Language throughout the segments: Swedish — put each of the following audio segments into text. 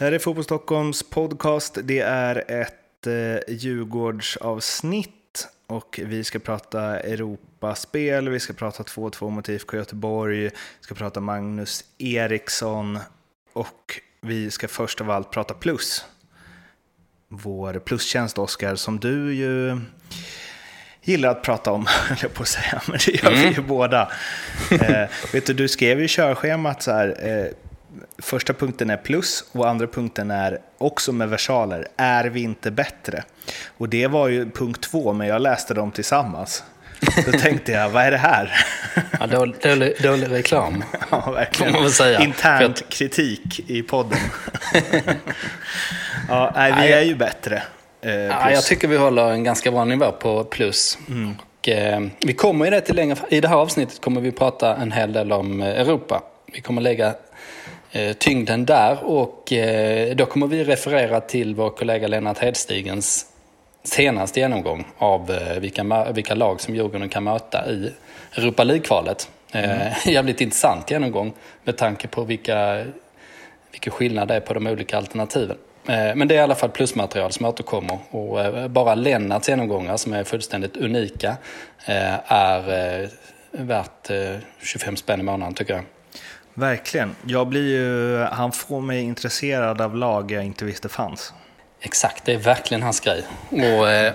Här är Fotboll Stockholms podcast. Det är ett eh, Djurgårdsavsnitt och vi ska prata Europaspel, vi ska prata 2-2 mot IFK Göteborg, vi ska prata Magnus Eriksson och vi ska först av allt prata plus. Vår plustjänst Oskar, som du ju gillar att prata om, höll jag på att säga, men det gör mm. vi ju båda. Eh, vet du, du skrev ju körschemat så här, eh, första punkten är plus och andra punkten är också med versaler, är vi inte bättre? Och det var ju punkt två, men jag läste dem tillsammans. Då tänkte jag, vad är det här? Ja, dålig, dålig, dålig reklam. Ja, verkligen. Man säga. Internt jag... kritik i podden. ja, nej, vi är ju bättre. Eh, ja, jag tycker vi håller en ganska bra nivå på plus. Mm. Och, eh, vi kommer i det till längre I det här avsnittet kommer vi prata en hel del om eh, Europa. Vi kommer lägga tyngden där och eh, då kommer vi referera till vår kollega Lennart Hedstigens senaste genomgång av eh, vilka, vilka lag som Djurgården kan möta i Europa League-kvalet. Mm. Jävligt intressant genomgång med tanke på vilka, vilka skillnader det är på de olika alternativen. Men det är i alla fall plusmaterial som återkommer och bara Lennarts genomgångar som är fullständigt unika är värt 25 spänn i månaden tycker jag. Verkligen. Jag blir ju, han får mig intresserad av lag jag inte visste fanns. Exakt, det är verkligen hans grej. Och, eh,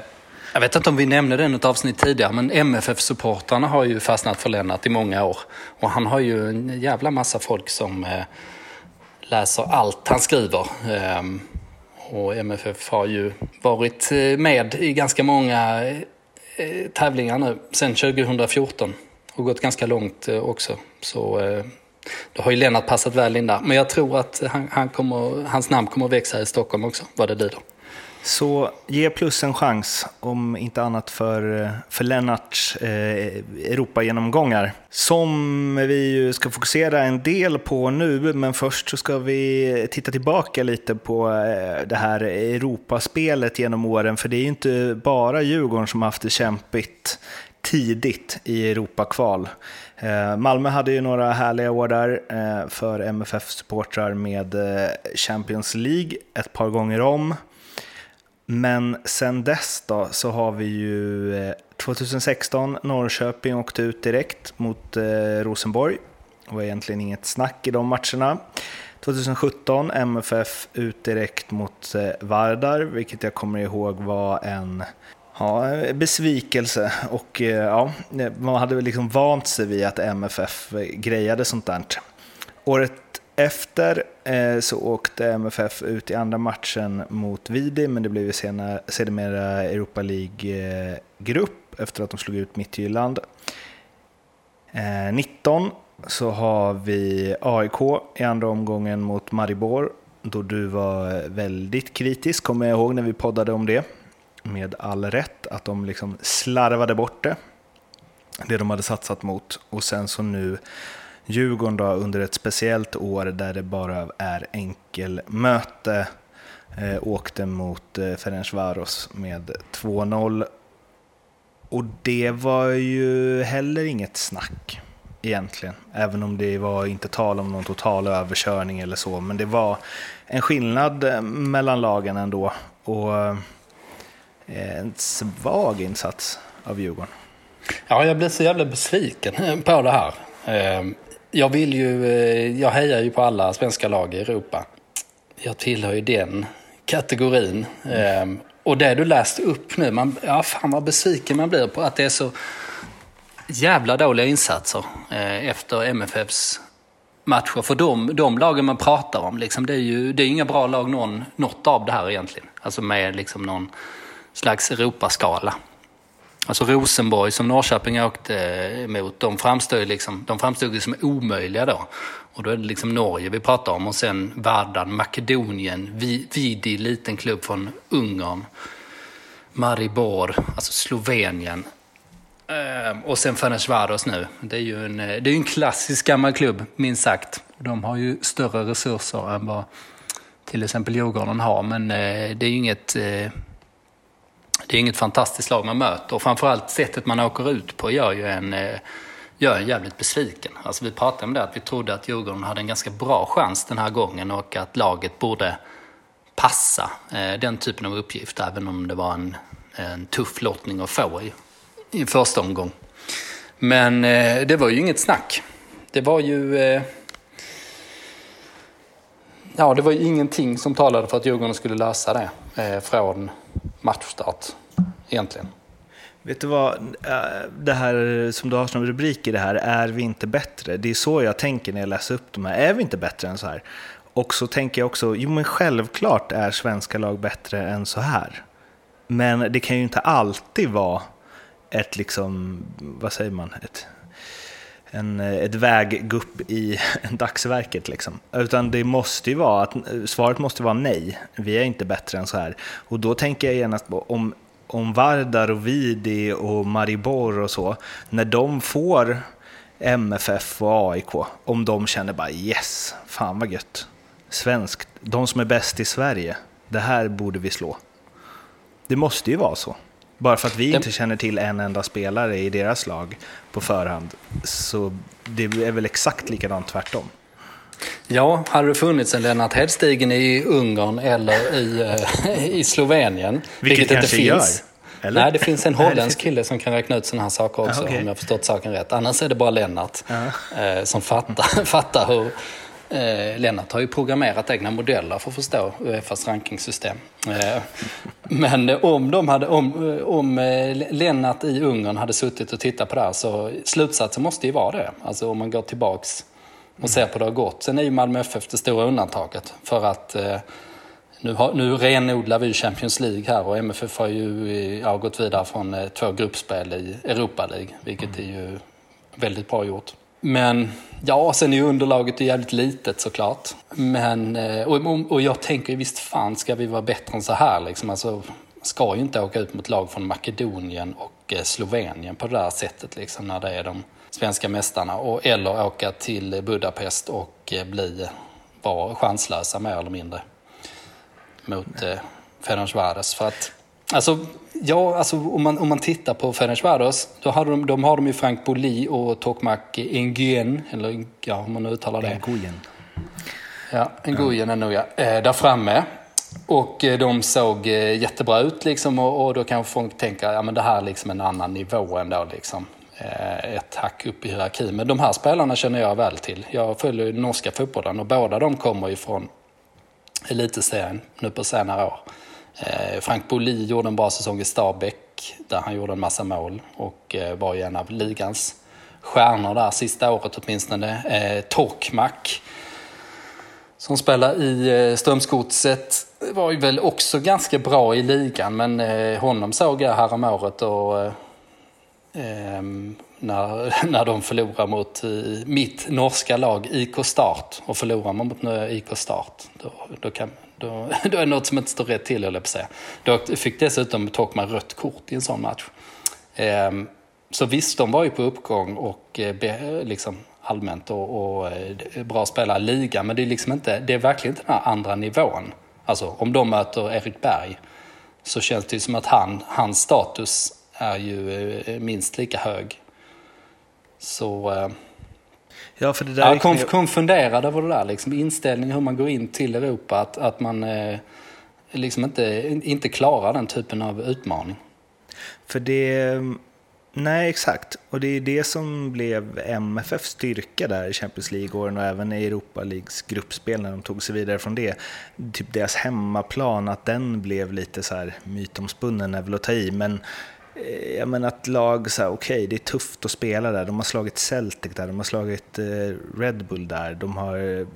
jag vet inte om vi nämnde det i något avsnitt tidigare, men MFF-supportrarna har ju fastnat för Lennart i många år. Och han har ju en jävla massa folk som eh, läser allt han skriver. Eh, och MFF har ju varit eh, med i ganska många eh, tävlingar nu sedan 2014 och gått ganska långt eh, också. Så eh, då har ju Lennart passat väl in där. Men jag tror att han, han kommer, hans namn kommer att växa i Stockholm också, vad det lider. Så ge plus en chans, om inte annat för, för Lennarts eh, Europagenomgångar. Som vi ju ska fokusera en del på nu, men först så ska vi titta tillbaka lite på eh, det här Europaspelet genom åren. För det är ju inte bara Djurgården som har haft det kämpigt tidigt i Europakval. Eh, Malmö hade ju några härliga år där eh, för MFF-supportrar med eh, Champions League ett par gånger om. Men sen dess då så har vi ju 2016 Norrköping åkte ut direkt mot Rosenborg. Det var egentligen inget snack i de matcherna. 2017 MFF ut direkt mot Vardar, vilket jag kommer ihåg var en Ja, eh, besvikelse och eh, ja, man hade väl liksom vant sig vid att MFF grejade sånt där. Året efter eh, så åkte MFF ut i andra matchen mot Vidi, men det blev ju senare, sedermera Europa League-grupp eh, efter att de slog ut Midtjylland. Eh, 19 så har vi AIK i andra omgången mot Maribor, då du var väldigt kritisk, kommer jag ihåg när vi poddade om det med all rätt att de liksom slarvade bort det, det de hade satsat mot. Och sen så nu Djurgården då under ett speciellt år där det bara är enkelmöte eh, åkte mot eh, Ferencvaros med 2-0. Och det var ju heller inget snack egentligen, även om det var inte tal om någon total överkörning eller så, men det var en skillnad eh, mellan lagen ändå. Och eh, Eh, en svag insats av Djurgården. Ja, jag blir så jävla besviken på det här. Ehm, jag vill ju, eh, jag hejar ju på alla svenska lag i Europa. Jag tillhör ju den kategorin. Mm. Och det du läste upp nu, man, ja fan vad besviken man blir på att det är så jävla dåliga insatser eh, efter MFFs matcher. För de, de lagen man pratar om, liksom, det är ju det är inga bra lag någon, något av det här egentligen. Alltså med liksom någon slags Europaskala. Alltså Rosenborg som Norrköping åkte eh, emot, de framstod ju liksom, de framstod som omöjliga då. Och då är det liksom Norge vi pratar om och sen Vardan, Makedonien, Vidi, liten klubb från Ungern, Maribor, alltså Slovenien. Eh, och sen Ferencvaros nu. Det är ju en, eh, det är en klassisk gammal klubb, minst sagt. De har ju större resurser än vad till exempel Djurgården har, men det är ju inget det är inget fantastiskt lag man möter och framförallt sättet man åker ut på gör ju en, eh, gör en jävligt besviken. Alltså vi pratade om det, att vi trodde att Djurgården hade en ganska bra chans den här gången och att laget borde passa eh, den typen av uppgift, även om det var en, en tuff lottning att få i, i första omgång. Men eh, det var ju inget snack. Det var ju... Eh, ja, det var ju ingenting som talade för att Djurgården skulle lösa det eh, från matchstart, egentligen. Vet du vad, eh, det här som du har som rubrik i det här, är vi inte bättre? Det är så jag tänker när jag läser upp de här, är vi inte bättre än så här? Och så tänker jag också, jo men självklart är svenska lag bättre än så här. Men det kan ju inte alltid vara ett, liksom, vad säger man, ett, en, eh, ett väggupp i dagsverket. Liksom. Utan det måste ju vara att, eh, svaret måste vara nej, vi är inte bättre än så här. Och då tänker jag genast på om, om Vardar och Vidi och Maribor och så, när de får MFF och AIK, om de känner bara yes, fan vad gött. Svenskt, de som är bäst i Sverige, det här borde vi slå. Det måste ju vara så. Bara för att vi inte känner till en enda spelare i deras lag på förhand, så det är väl exakt likadant tvärtom. Ja, hade det funnits en Lennart Hedstigen i Ungern eller i, eh, i Slovenien, vilket, vilket inte finns. Gör, eller? Nej, det finns en holländsk kille som kan räkna ut sådana här saker också, ah, okay. om jag förstått saken rätt. Annars är det bara Lennart ah. som fattar, fattar hur, Eh, Lennart har ju programmerat egna modeller för att förstå Uefas rankingsystem. Eh, men om, de hade, om, om Lennart i Ungern hade suttit och tittat på det här så slutsatsen måste ju vara det. Alltså om man går tillbaks och ser på hur det har gått. Sen är ju Malmö FF det stora undantaget. För att eh, nu, har, nu renodlar vi Champions League här och MFF har ju ja, gått vidare från eh, två gruppspel i Europa League. Vilket är ju väldigt bra gjort. Men ja, sen är ju underlaget jävligt litet såklart. Men, eh, och, och jag tänker visst fan ska vi vara bättre än så här liksom. Alltså, ska ju inte åka ut mot lag från Makedonien och eh, Slovenien på det där sättet liksom när det är de svenska mästarna. Och, eller åka till Budapest och eh, bli, vara chanslösa mer eller mindre mot eh, Ferencvaros. För att Alltså, ja, alltså om, man, om man tittar på Ferencvaros, då har de, de har de ju Frank Boli och Tokmak Nguyen, eller ja, om man uttalar det. Nguyen. Ja, Nguyen är nog ja. Eh, där framme. Och eh, de såg jättebra ut liksom och, och då kan folk tänka, ja men det här är liksom en annan nivå ändå liksom. Eh, ett hack upp i hierarkin. Men de här spelarna känner jag väl till. Jag följer ju norska fotbollen och båda de kommer ju från elitserien nu på senare år. Eh, Frank Boli gjorde en bra säsong i Stabäck där han gjorde en massa mål och eh, var ju en av ligans stjärnor där sista året åtminstone. Eh, Torkmack som spelar i Strömsgodset var ju väl också ganska bra i ligan men honom såg jag häromåret och Ehm, när, när de förlorar mot eh, mitt norska lag IK Start och förlorar man mot eh, IK Start då, då, kan, då, då är det något som inte står rätt till, höll jag på säga. Då fick dessutom Tokman rött kort i en sån match. Ehm, så visst, de var ju på uppgång och eh, liksom allmänt och, och eh, bra spelare i ligan, men det är liksom inte, det är verkligen inte den här andra nivån. Alltså om de möter Erik Berg så känns det ju som att han, hans status är ju eh, minst lika hög. Så Ja, för det där ja, kom, kom funderad över det där, liksom, inställningen hur man går in till Europa, att, att man eh, liksom inte, inte klarar den typen av utmaning. För det, nej exakt, och det är det som blev MFFs styrka där i Champions League-åren och även i Europa Leagues gruppspel när de tog sig vidare från det. Typ deras hemmaplan, att den blev lite så här mytomspunnen är väl att ta i, men Eh, jag menar att lag, okej okay, det är tufft att spela där. De har slagit Celtic där, de har slagit eh, Red Bull där, de har eh,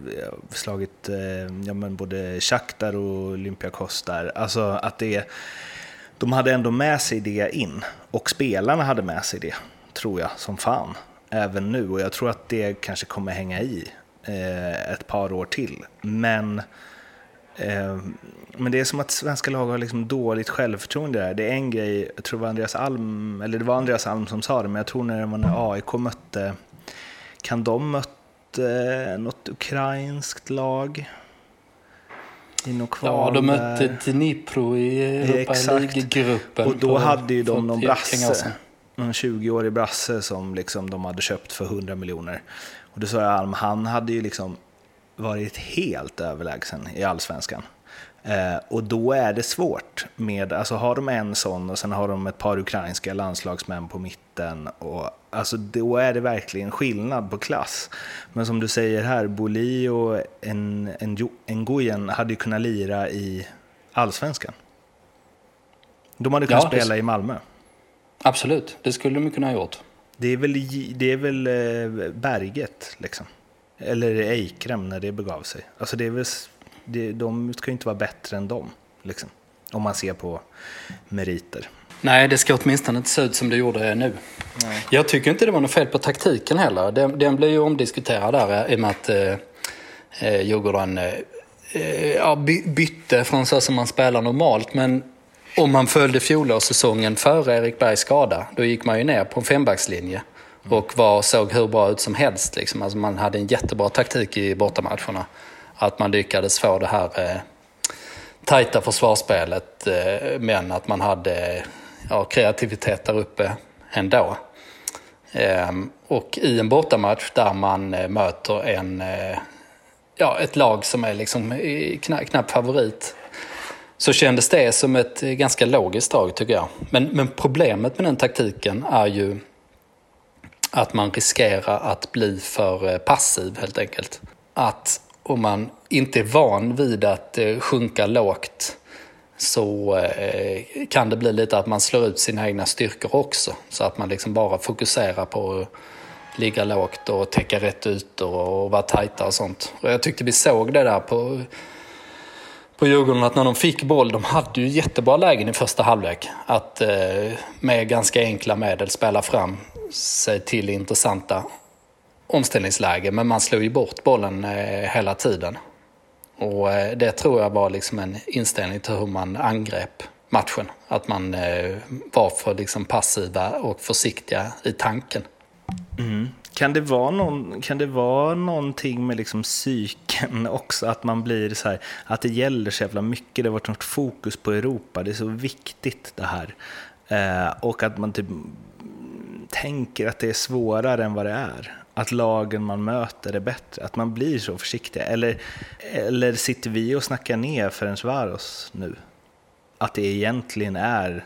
slagit eh, ja, men både Shakhtar och Olympiakos där. Alltså att det, de hade ändå med sig det in och spelarna hade med sig det, tror jag, som fan. Även nu och jag tror att det kanske kommer hänga i eh, ett par år till. Men men det är som att svenska lag har liksom dåligt självförtroende där. Det är en grej, jag tror det var Andreas Alm, eller det var Andreas Alm som sa det, men jag tror när det var när AIK mötte, kan de mötte något ukrainskt lag? Ja, de mötte Dnipro i Europa League-gruppen. Och då hade ju de någon brasse någon 20-årig brasse som liksom de hade köpt för 100 miljoner. Och då sa jag Alm, han hade ju liksom varit helt överlägsen i allsvenskan. Eh, och då är det svårt med, alltså har de en sån och sen har de ett par ukrainska landslagsmän på mitten. Och, alltså då är det verkligen skillnad på klass. Men som du säger här, Boli och en, en, Nguyen hade ju kunnat lira i allsvenskan. De hade kunnat ja, spela det... i Malmö. Absolut, det skulle de kunna ha gjort. Det är väl, det är väl eh, Berget, liksom. Eller Eikrem när det begav sig. Alltså det är väl, det, de ska ju inte vara bättre än dem, liksom. Om man ser på meriter. Nej, det ska åtminstone inte se ut som det gjorde nu. Nej. Jag tycker inte det var något fel på taktiken heller. Den, den blev ju omdiskuterad där i och med att eh, eh Djurgården eh, eh ja, bytte från så som man spelar normalt. Men om man följde fjolårssäsongen före Erik Bergs skada, då gick man ju ner på en fembackslinje och var, såg hur bra ut som helst. Liksom. Alltså man hade en jättebra taktik i bortamatcherna. Att man lyckades få det här eh, tajta försvarsspelet, eh, men att man hade ja, kreativitet där uppe ändå. Eh, och i en bortamatch där man eh, möter en, eh, ja, ett lag som är liksom knapp, knappt favorit så kändes det som ett eh, ganska logiskt drag tycker jag. Men, men problemet med den taktiken är ju att man riskerar att bli för eh, passiv helt enkelt. Att om man inte är van vid att eh, sjunka lågt så eh, kan det bli lite att man slår ut sina egna styrkor också. Så att man liksom bara fokuserar på att ligga lågt och täcka rätt ut och vara tajta och sånt. Och jag tyckte vi såg det där på på Djurgården att när de fick boll, de hade ju jättebra lägen i första halvlek. Att eh, med ganska enkla medel spela fram sig till intressanta omställningslägen. Men man slog ju bort bollen eh, hela tiden. Och eh, det tror jag var liksom en inställning till hur man angrep matchen. Att man eh, var för liksom passiva och försiktiga i tanken. Mm. Kan det vara, någon, kan det vara någonting med liksom psyken också? Att man blir så här, att det gäller så jävla mycket. Det har varit något fokus på Europa. Det är så viktigt det här. Eh, och att man typ tänker att det är svårare än vad det är. Att lagen man möter är bättre. Att man blir så försiktig. Eller, eller sitter vi och snackar ner Ferencvaros nu? Att det egentligen är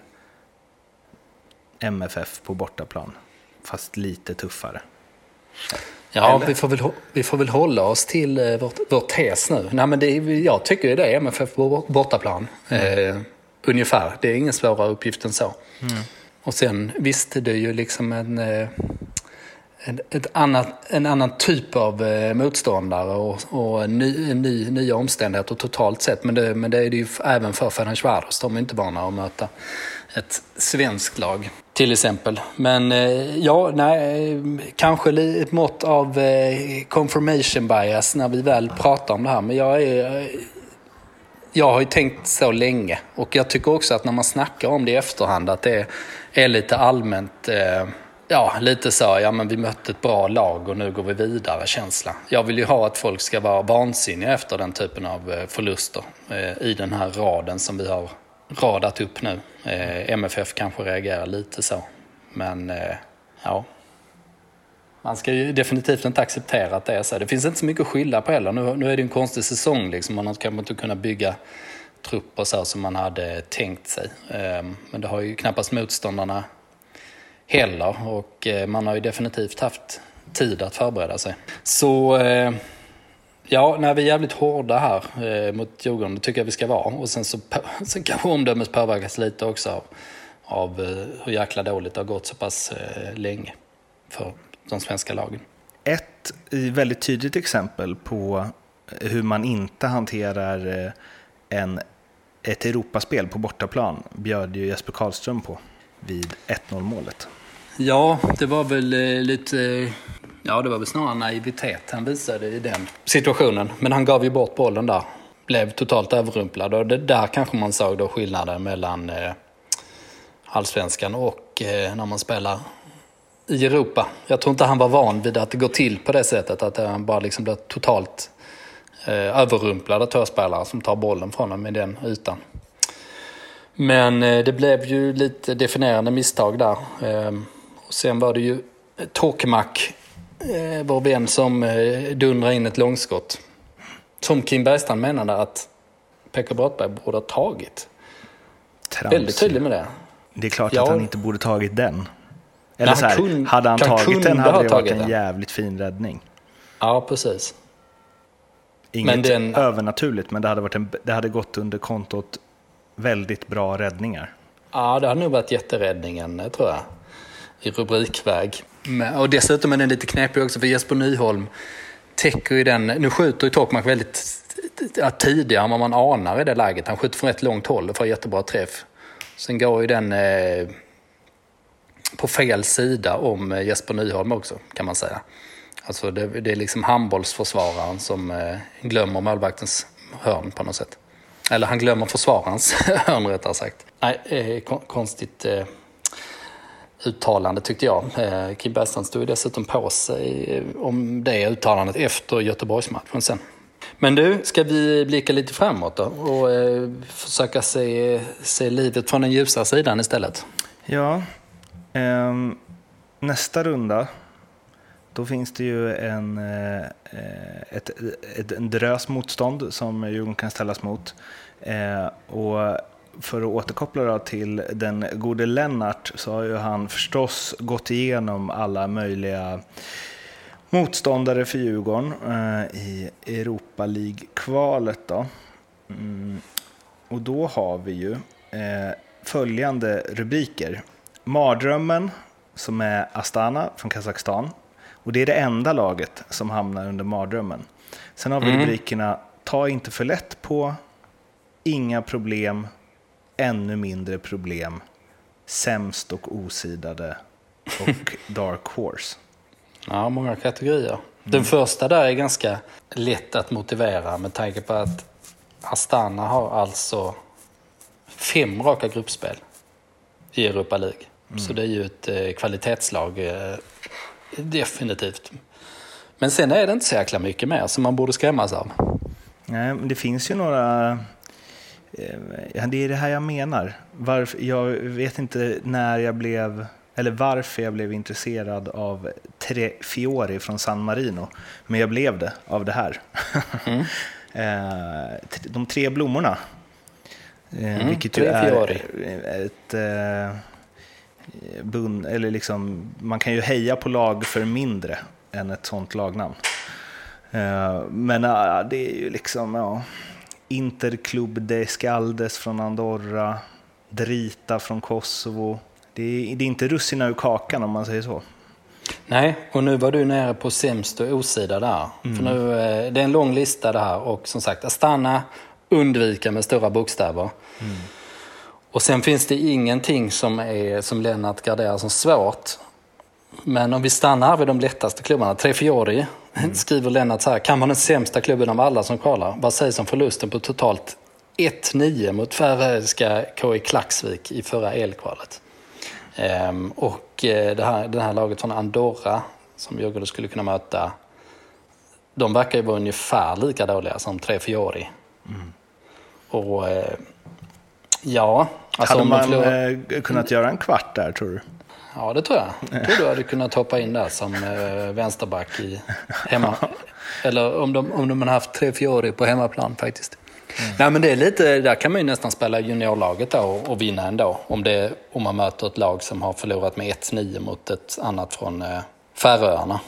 MFF på bortaplan, fast lite tuffare. Ja, vi får, väl, vi får väl hålla oss till eh, vår, vår tes nu. Nej, men det, jag tycker ju det är MFF på bortaplan. Mm. Eh, ungefär. Det är ingen svårare uppgift än så. Mm. Och sen visst, det är ju liksom en, eh, en, ett annat, en annan typ av eh, motståndare och, och ny, ny, nya omständigheter totalt sett. Men det, men det är det ju även för Ferencvaros. De är inte vana att möta ett svenskt lag till exempel. Men eh, ja, nej, eh, kanske ett mått av eh, confirmation bias när vi väl pratar om det här. Men jag, är, jag har ju tänkt så länge och jag tycker också att när man snackar om det i efterhand att det är lite allmänt eh, ja, lite så, ja men vi mötte ett bra lag och nu går vi vidare känsla. Jag vill ju ha att folk ska vara vansinniga efter den typen av eh, förluster eh, i den här raden som vi har radat upp nu. Eh, MFF kanske reagerar lite så. Men eh, ja, man ska ju definitivt inte acceptera att det är så. Det finns inte så mycket att skylla på heller. Nu, nu är det en konstig säsong liksom. Man har kanske inte kunnat bygga trupper så som man hade tänkt sig. Ehm, men det har ju knappast motståndarna heller och eh, man har ju definitivt haft tid att förbereda sig. Så eh, Ja, när vi är jävligt hårda här eh, mot Djurgården, det tycker jag vi ska vara. Och sen så sen kanske omdömet påverkas lite också av, av hur jäkla dåligt det har gått så pass länge för de svenska lagen. Ett väldigt tydligt exempel på hur man inte hanterar eh, en, ett Europaspel på bortaplan bjöd ju Jesper Karlström på vid 1-0 målet. Ja, det var väl eh, lite Ja, det var väl snarare naivitet han visade i den situationen. Men han gav ju bort bollen där. Blev totalt överrumplad och det där kanske man såg då skillnaden mellan eh, allsvenskan och eh, när man spelar i Europa. Jag tror inte han var van vid att det går till på det sättet. Att han bara liksom blir totalt eh, överrumplad av två spelare som tar bollen från honom i den ytan. Men eh, det blev ju lite definierande misstag där. Eh, Och sen var det ju Tokmak, eh, vår vän, som eh, dundrade in ett långskott. Som Kim Bergstrand menade att Pekka Brottberg borde ha tagit. Trams. Väldigt tydlig med det. Det är klart Ja. att han inte borde tagit den. Eller han så här, kun- hade han han tagit den ha hade det varit tagit en den. jävligt fin räddning. Ja, precis. Inget Men den- övernaturligt, men det hade, varit en, det hade gått under kontot väldigt bra räddningar. Ja, det hade nog varit jätteräddningen, tror jag. I rubrikväg. Men, och dessutom är den lite knepig också, för Jesper Nyholm täcker ju den... Nu skjuter ju Tokmak väldigt ja, tidigare än vad man anar i det läget. Han skjuter från ett långt håll och får jättebra träff. Sen går ju den eh, på fel sida om eh, Jesper Nyholm också, kan man säga. Alltså det, det är liksom handbollsförsvararen som eh, glömmer målvaktens hörn på något sätt. Eller han glömmer försvararens hörn rättare sagt. Nej, eh, kon- konstigt eh, uttalande tyckte jag. Eh, Kim Bergstrand stod ju dessutom på sig om det uttalandet efter Göteborgsmatchen sen. Men du, ska vi blicka lite framåt då och försöka se, se livet från den ljusa sidan istället? Ja, ehm, nästa runda, då finns det ju en, eh, ett, ett, en drös motstånd som Djurgården kan ställas mot. Eh, och för att återkoppla då till den gode Lennart så har ju han förstås gått igenom alla möjliga motståndare för Djurgården eh, i Europa League-kvalet. Då. Mm. Och då har vi ju eh, följande rubriker. Mardrömmen, som är Astana från Kazakstan. Och det är det enda laget som hamnar under mardrömmen. Sen har vi Mm. rubrikerna Ta inte för lätt på, Inga problem, Ännu mindre problem, Sämst och osidade och Dark Horse. Ja, många kategorier. Den första där är ganska lätt att motivera med tanke på att Astana har alltså fem raka gruppspel i Europa League. Så det är ju ett eh, kvalitetslag eh, definitivt. Men sen är det inte så jäkla mycket mer som man borde skrämmas av. Nej, men det finns ju några... eh, det är det här jag menar. Varför, jag vet inte när jag blev, eller varför jag blev intresserad av Tre Fiori från San Marino. Men jag blev det av det här. T- De tre blommorna. Eh, vilket ju är ett... eh, bund, eller liksom, man kan ju heja på lag för mindre än ett sånt lagnamn. Eh, Men ja, det är ju liksom, ja. Interclub de Skaldes från Andorra, Drita från Kosovo. Det är, det är inte russina ur kakan om man säger så. Nej, och nu var du nere på sämst och osida där. För nu, eh, det är en lång lista det här och som sagt Astana undvika med stora bokstäver. Och sen finns det ingenting som, är, som Lennart garderar som svårt. Men om vi stannar vid de lättaste klubbarna. Tre Fiori skriver Lennart så här. Kan man den sämsta klubben av alla som kvalar? Vad sägs om förlusten på totalt 1-9 mot färöiska KI Klaxvik i förra elkvalet? Ehm, och eh, det här, det här laget från Andorra som Djurgården skulle kunna möta. De verkar ju vara ungefär lika dåliga som Tre Fiori. Och eh, ja, alltså Hade man förlorar... eh, kunnat göra en kvart där tror du? Ja, det tror jag. Jag tror du hade kunnat hoppa in där som eh, vänsterback i hemma. Eller om de, om de hade haft tre Fiori på hemmaplan faktiskt. Nej, men det är lite, där kan man ju nästan spela juniorlaget då och, och vinna ändå. Om, det, om man möter ett lag som har förlorat med 1-9 mot ett annat från eh, Färöarna.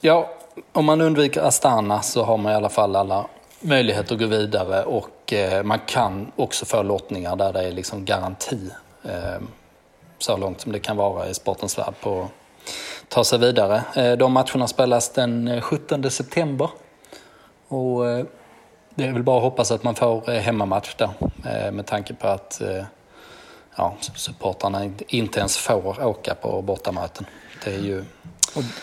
Ja, om man undviker Astana så har man i alla fall alla möjligheter att gå vidare och eh, man kan också få lottningar där det är liksom garanti. Eh, så långt som det kan vara i sportens värld på att ta sig vidare. Eh, De matcherna spelas den eh, 17 september. Och det är väl bara att hoppas att man får hemmamatch eh, Med tanke på att ja, supportrarna inte- ens får åka på bortamöten. Det är ju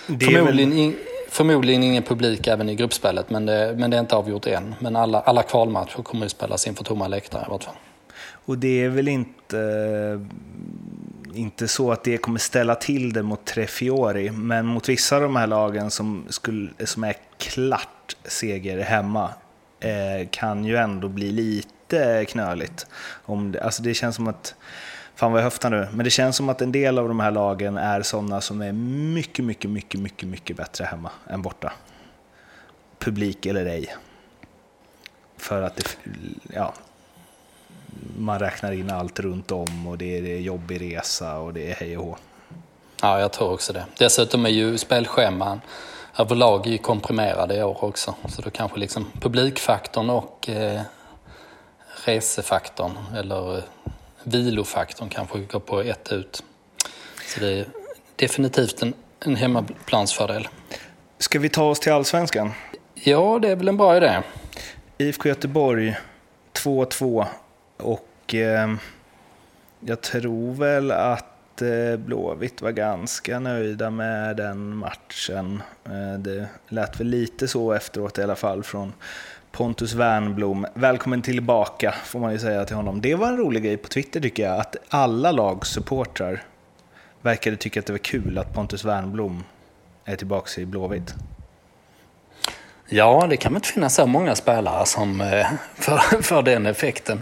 Det är väl- förmodligen, in, förmodligen ingen publik även i gruppspelet, men det, men det är inte avgjort än. Men alla, alla kvalmatcher kommer ju spelas inför tomma läktare i vart fall. Och det är väl inte, inte så att det kommer ställa till det mot Trefiori, men mot vissa av de här lagen som, skulle, som är klart seger hemma eh, kan ju ändå bli lite knöligt. Om det, alltså det känns som att Fan vad jag höftar nu. Men det känns som att en del av de här lagen är sådana som är mycket, mycket, mycket, mycket, mycket bättre hemma än borta. Publik eller ej. För att det, ja, man räknar in allt runt om och det är jobbig resa och det är hej och hå. Ja, jag tror också det. Dessutom är ju spelscheman överlag är ju komprimerade i år också. Så då kanske liksom publikfaktorn och eh, resefaktorn eller vilofaktorn kanske går på ett ut. Så det är definitivt en, en hemmaplansfördel. Ska vi ta oss till allsvenskan? Ja, det är väl en bra idé. IFK Göteborg 2-2 och eh, jag tror väl att eh, Blåvitt var ganska nöjda med den matchen. Eh, det lät väl lite så efteråt i alla fall från Pontus Wernblom. Välkommen tillbaka får man ju säga till honom. Det var en rolig grej på Twitter tycker jag, att alla lagsupportrar verkade tycka att det var kul att Pontus Wernblom är tillbaka i Blåvitt. Ja, det kan väl inte finnas så många spelare som eh, för, för den effekten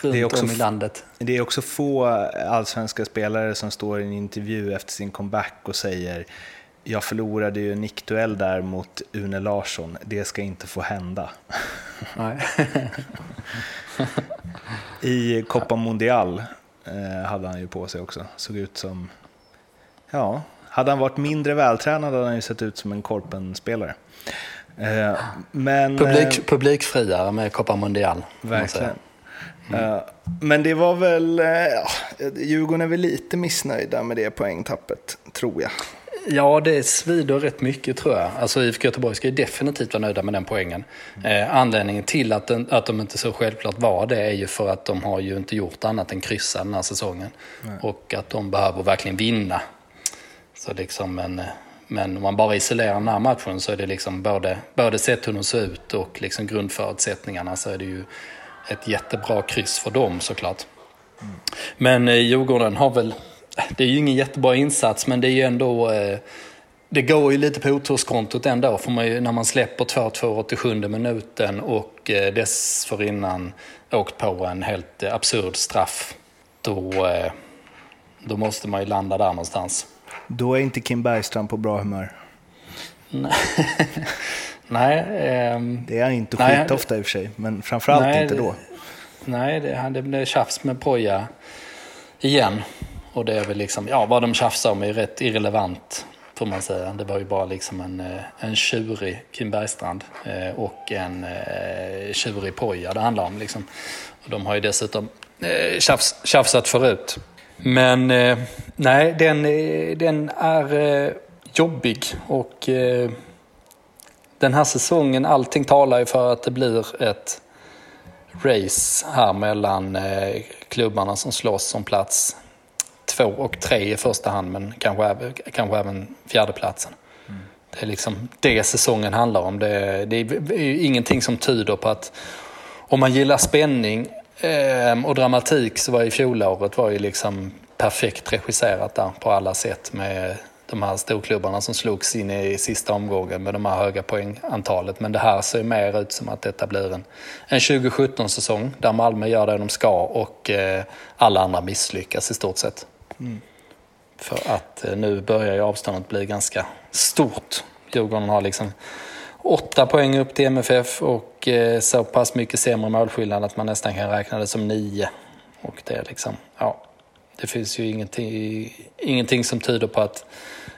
runt Det är också om i landet. Det är också få allsvenska spelare som står i en intervju efter sin comeback och säger jag förlorade ju en nickduell där mot Une Larsson, det ska inte få hända. Nej. I Copa Mundial eh, hade han ju på sig också, såg ut som, ja, hade han varit mindre vältränad hade han ju sett ut som en Korpen-spelare. Eh, men, Publik, eh, publikfriare med Copa Mundial. Verkligen. Eh, Men det var väl, ja, Djurgården är väl lite missnöjda med det poängtappet, tror jag. Ja, det svider rätt mycket tror jag. Alltså IFK Göteborg ska ju definitivt vara nöjda med den poängen. Eh, anledningen till att, den, att de inte så självklart var det är ju för att de har ju inte gjort annat än kryssa den här säsongen. Och att de behöver verkligen vinna. Så liksom, men, men om man bara isolerar den här matchen så är det liksom både, både sett hur de ser ut och liksom grundförutsättningarna så är det ju ett jättebra kryss för dem såklart. Men eh, Djurgården har väl, det är ju ingen jättebra insats men det är ju ändå, eh, det går ju lite på oturskontot ändå för man ju, när man släpper 2-2 87 minuten och eh, dessförinnan åkt på en helt eh, absurd straff. Då, då måste man ju landa där någonstans. Då är inte Kim Bergstrand på bra humör. Nej, ehm, Det är han inte skitofta i och för sig, men framförallt Nej, inte då. Nej, det, det blev tjafs med Poja igen. Och det är väl liksom, ja vad de tjafsar om är rätt irrelevant får man säga. Det var ju bara liksom en, eh, en tjurig Kim Bergstrand eh, och en eh, tjurig Poja det handlar om. Liksom. Och de har ju dessutom tjafs, tjafsat förut. Men nej, den, den är jobbig och den här säsongen, allting talar ju för att det blir ett race här mellan klubbarna som slåss om plats två och tre i första hand, men kanske, även- kanske även fjärdeplatsen. Det är liksom det säsongen handlar om. Det, det är ju ingenting som tyder på att om man gillar spänning eh, och dramatik så var ju fjolåret var ju liksom perfekt regisserat där på alla sätt med de här storklubbarna som slogs in i sista omgången med de här höga poängantalet. Men det här ser mer ut som att detta blir en, en 2017-säsong där Malmö gör det de ska och eh, alla andra misslyckas i stort sett. Mm. För att eh, nu börjar ju avståndet bli ganska stort. Djurgården har liksom åtta poäng upp till MFF och eh, så pass mycket sämre målskillnad att man nästan kan räkna det som nio. Och det är liksom, ja, det finns ju ingenting, ingenting som tyder på att,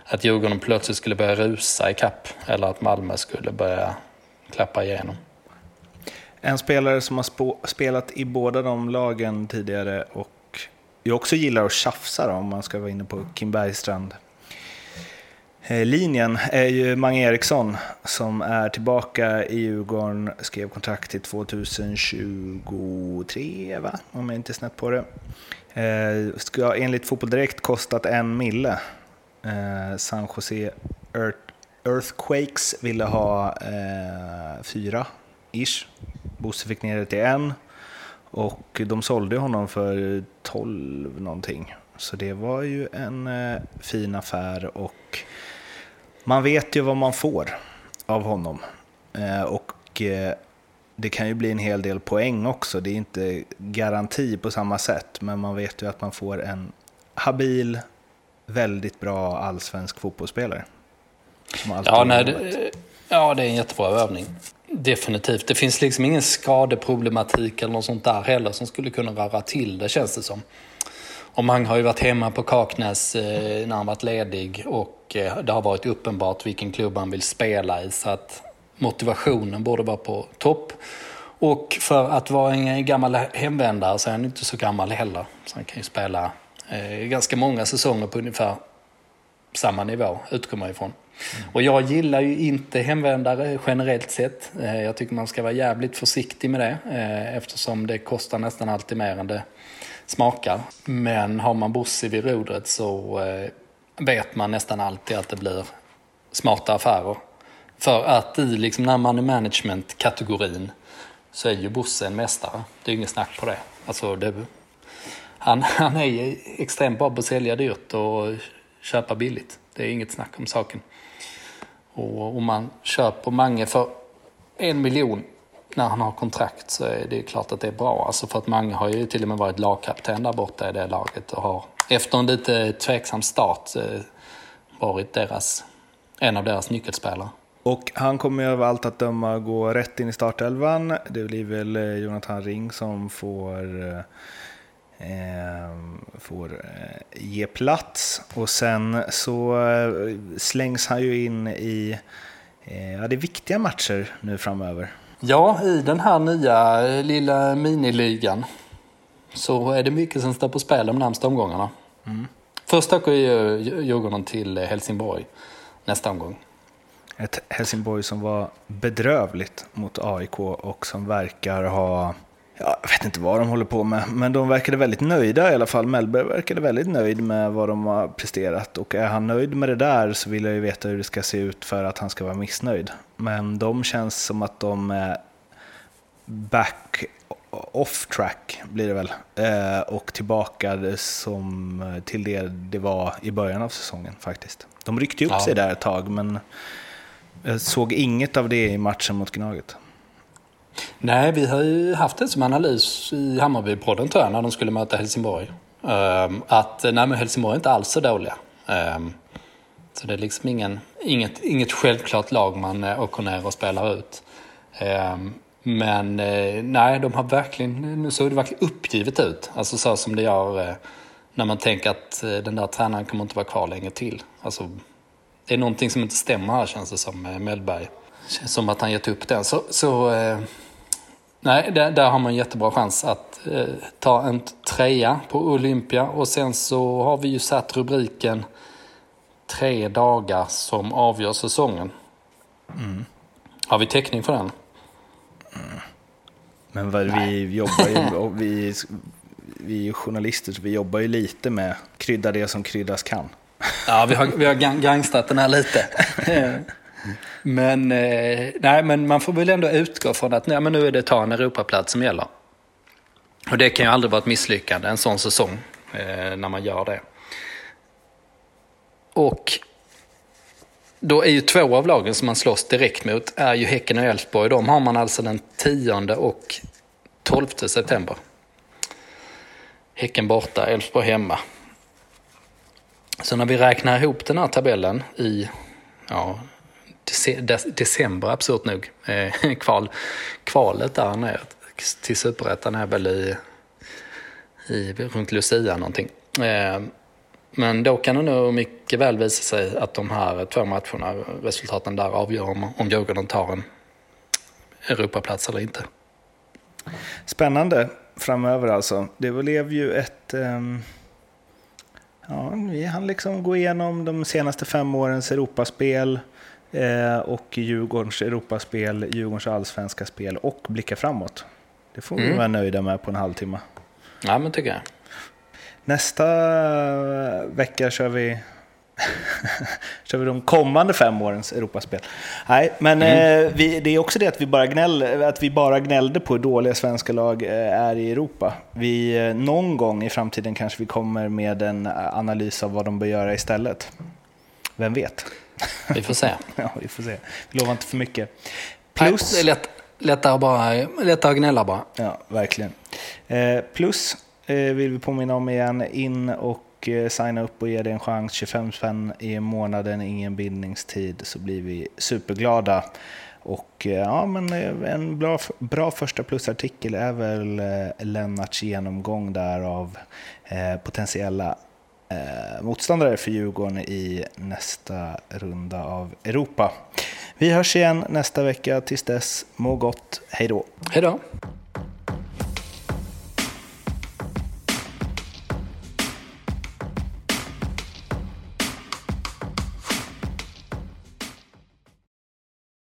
att Djurgården plötsligt skulle börja rusa i kapp eller att Malmö skulle börja klappa igenom. En spelare som har spelat i båda de lagen tidigare och jag också gillar att tjafsa då, om man ska vara inne på Kim Bergstrand. Eh, linjen är ju Mange Eriksson som är tillbaka i Djurgården, skrev kontrakt till 2023, va? om jag inte är snett på det. Eh, ska enligt Fotboll Direkt kostat en mille. Eh, San Jose Earth, Earthquakes ville ha eh, fyra, ish. Bosse fick ner det till en. Och de sålde honom för 12 någonting. Så det var ju en eh, fin affär och man vet ju vad man får av honom. Eh, och eh, det kan ju bli en hel del poäng också. Det är inte garanti på samma sätt, men man vet ju att man får en habil, väldigt bra allsvensk fotbollsspelare. Ja, nej, det, ja, det är en jättebra övning. Definitivt. Det finns liksom ingen skadeproblematik eller något sånt där heller som skulle kunna röra till det känns det som. Och Mang har ju varit hemma på Kaknäs eh, när han varit ledig och eh, det har varit uppenbart vilken klubb han vill spela i. Så att motivationen borde vara på topp. Och för att vara en gammal hemvändare så är han inte så gammal heller. Så han kan ju spela eh, ganska många säsonger på ungefär samma nivå, utgår man ifrån. Och jag gillar ju inte hemvändare generellt sett. Eh, jag tycker man ska vara jävligt försiktig med det eh, eftersom det kostar nästan alltid mer än det smakar. Men har man Bosse vid rodret så eh, vet man nästan alltid att det blir smarta affärer. För att i liksom när money management-kategorin så är ju Bosse en mästare. Det är inget snack på det. Alltså det han, han är extremt bra på att sälja dyrt och köpa billigt. Det är inget snack om saken. Och om man köper Mange för en miljon när han har kontrakt så är det klart att det är bra. Alltså för att Mange har ju till och med varit lagkapten där borta i det laget och har efter en lite tveksam start eh, varit deras, en av deras nyckelspelare. Och han kommer ju av allt att döma gå rätt in i startelvan. Det blir väl eh, Jonathan Ring som får, eh, får eh, ge plats. Och sen så eh, slängs han ju in i eh, ja, det är viktiga matcher nu framöver. Ja, i den här nya lilla miniligan så är det mycket som står på spel de närmsta omgångarna. Mm. Först åker ju Djurgården till Helsingborg nästa omgång. Ett Helsingborg som var bedrövligt mot AIK och som verkar ha jag vet inte vad de håller på med, men de verkade väldigt nöjda i alla fall. Mellberg verkade väldigt nöjd med vad de har presterat och är han nöjd med det där så vill jag ju veta hur det ska se ut för att han ska vara missnöjd. Men de känns som att de är back off track blir det väl eh, och tillbaka som till det det var i början av säsongen faktiskt. De ryckte upp ja. sig där ett tag men jag såg inget av det i matchen mot Gnaget. Nej, vi har ju haft det som analys i Hammarbypodden tror jag, när de skulle möta Helsingborg. Um, att nej, men Helsingborg är inte alls så dåliga. Um, så det är liksom ingen, inget, inget självklart lag man uh, åker ner och spelar ut. Um, men uh, nej, de har verkligen, nu såg det verkligen uppgivet ut. Alltså så som det gör uh, när man tänker att den där tränaren kommer inte vara kvar länge till. Alltså, det är någonting som inte stämmer här känns det som med Mellberg. Känns som att han gett upp den. Så, så nej, där, där, har man jättebra chans att eh, ta en trea på Olympia. Och sen så har vi ju satt rubriken Tre dagar som avgör säsongen. Mm. Har vi täckning för den? Mm. Men vad, vi jobbar ju, vi, vi är journalister så vi jobbar ju lite med krydda det som kryddas kan. Ja, vi har, vi har gangstat den här lite. Men, eh, nej, men man får väl ändå utgå från att nej, men nu är det ta en Europaplats som gäller. Och det kan ju aldrig vara ett misslyckande en sån säsong eh, när man gör det. Och då är ju två av lagen som man slåss direkt mot är ju Häcken och Elfsborg. De har man alltså den 10 och 12 september. Häcken borta, Elfsborg hemma. Så när vi räknar ihop den här tabellen i ja, december, absurt nog, eh, kval, kvalet där ner till superettan är väl i, i runt Lucia någonting. Eh, men då kan det nog mycket väl visa sig att de här två matcherna, resultaten där avgör om, om Djurgården tar en Europaplats eller inte. Spännande framöver alltså. Det blev ju ett... Um Ja, vi hann liksom gå igenom de senaste fem årens Europaspel och Djurgårdens Europaspel, Djurgårdens allsvenska spel och blicka framåt. Det får vi mm. vara nöjda med på en halvtimme. Ja, men tycker jag. Nästa vecka kör vi kör vi de kommande fem årens Europaspel. Nej, men mm. eh, vi, det är också det att vi, bara gnäll, att vi bara gnällde på hur dåliga svenska lag eh, är i Europa. Vi, eh, någon gång i framtiden kanske vi kommer med en analys av vad de bör göra istället. Vem vet? Vi får se. ja, vi får se. Vi lovar inte för mycket. Plus... Nej, Lättare, bara, lättare att gnälla bara. Ja, verkligen. Eh, plus eh, vill vi påminna om igen, in och eh, signa upp och ge det en chans. 25 spänn i månaden, ingen bindningstid, så blir vi superglada. Och eh, ja, men eh, en bra, bra första plusartikel är väl eh, Lennarts genomgång där av potentiella eh, motståndare för Djurgården i nästa runda av Europa. Vi hörs igen nästa vecka. Tills dess, må gott. Hej då! Hej då!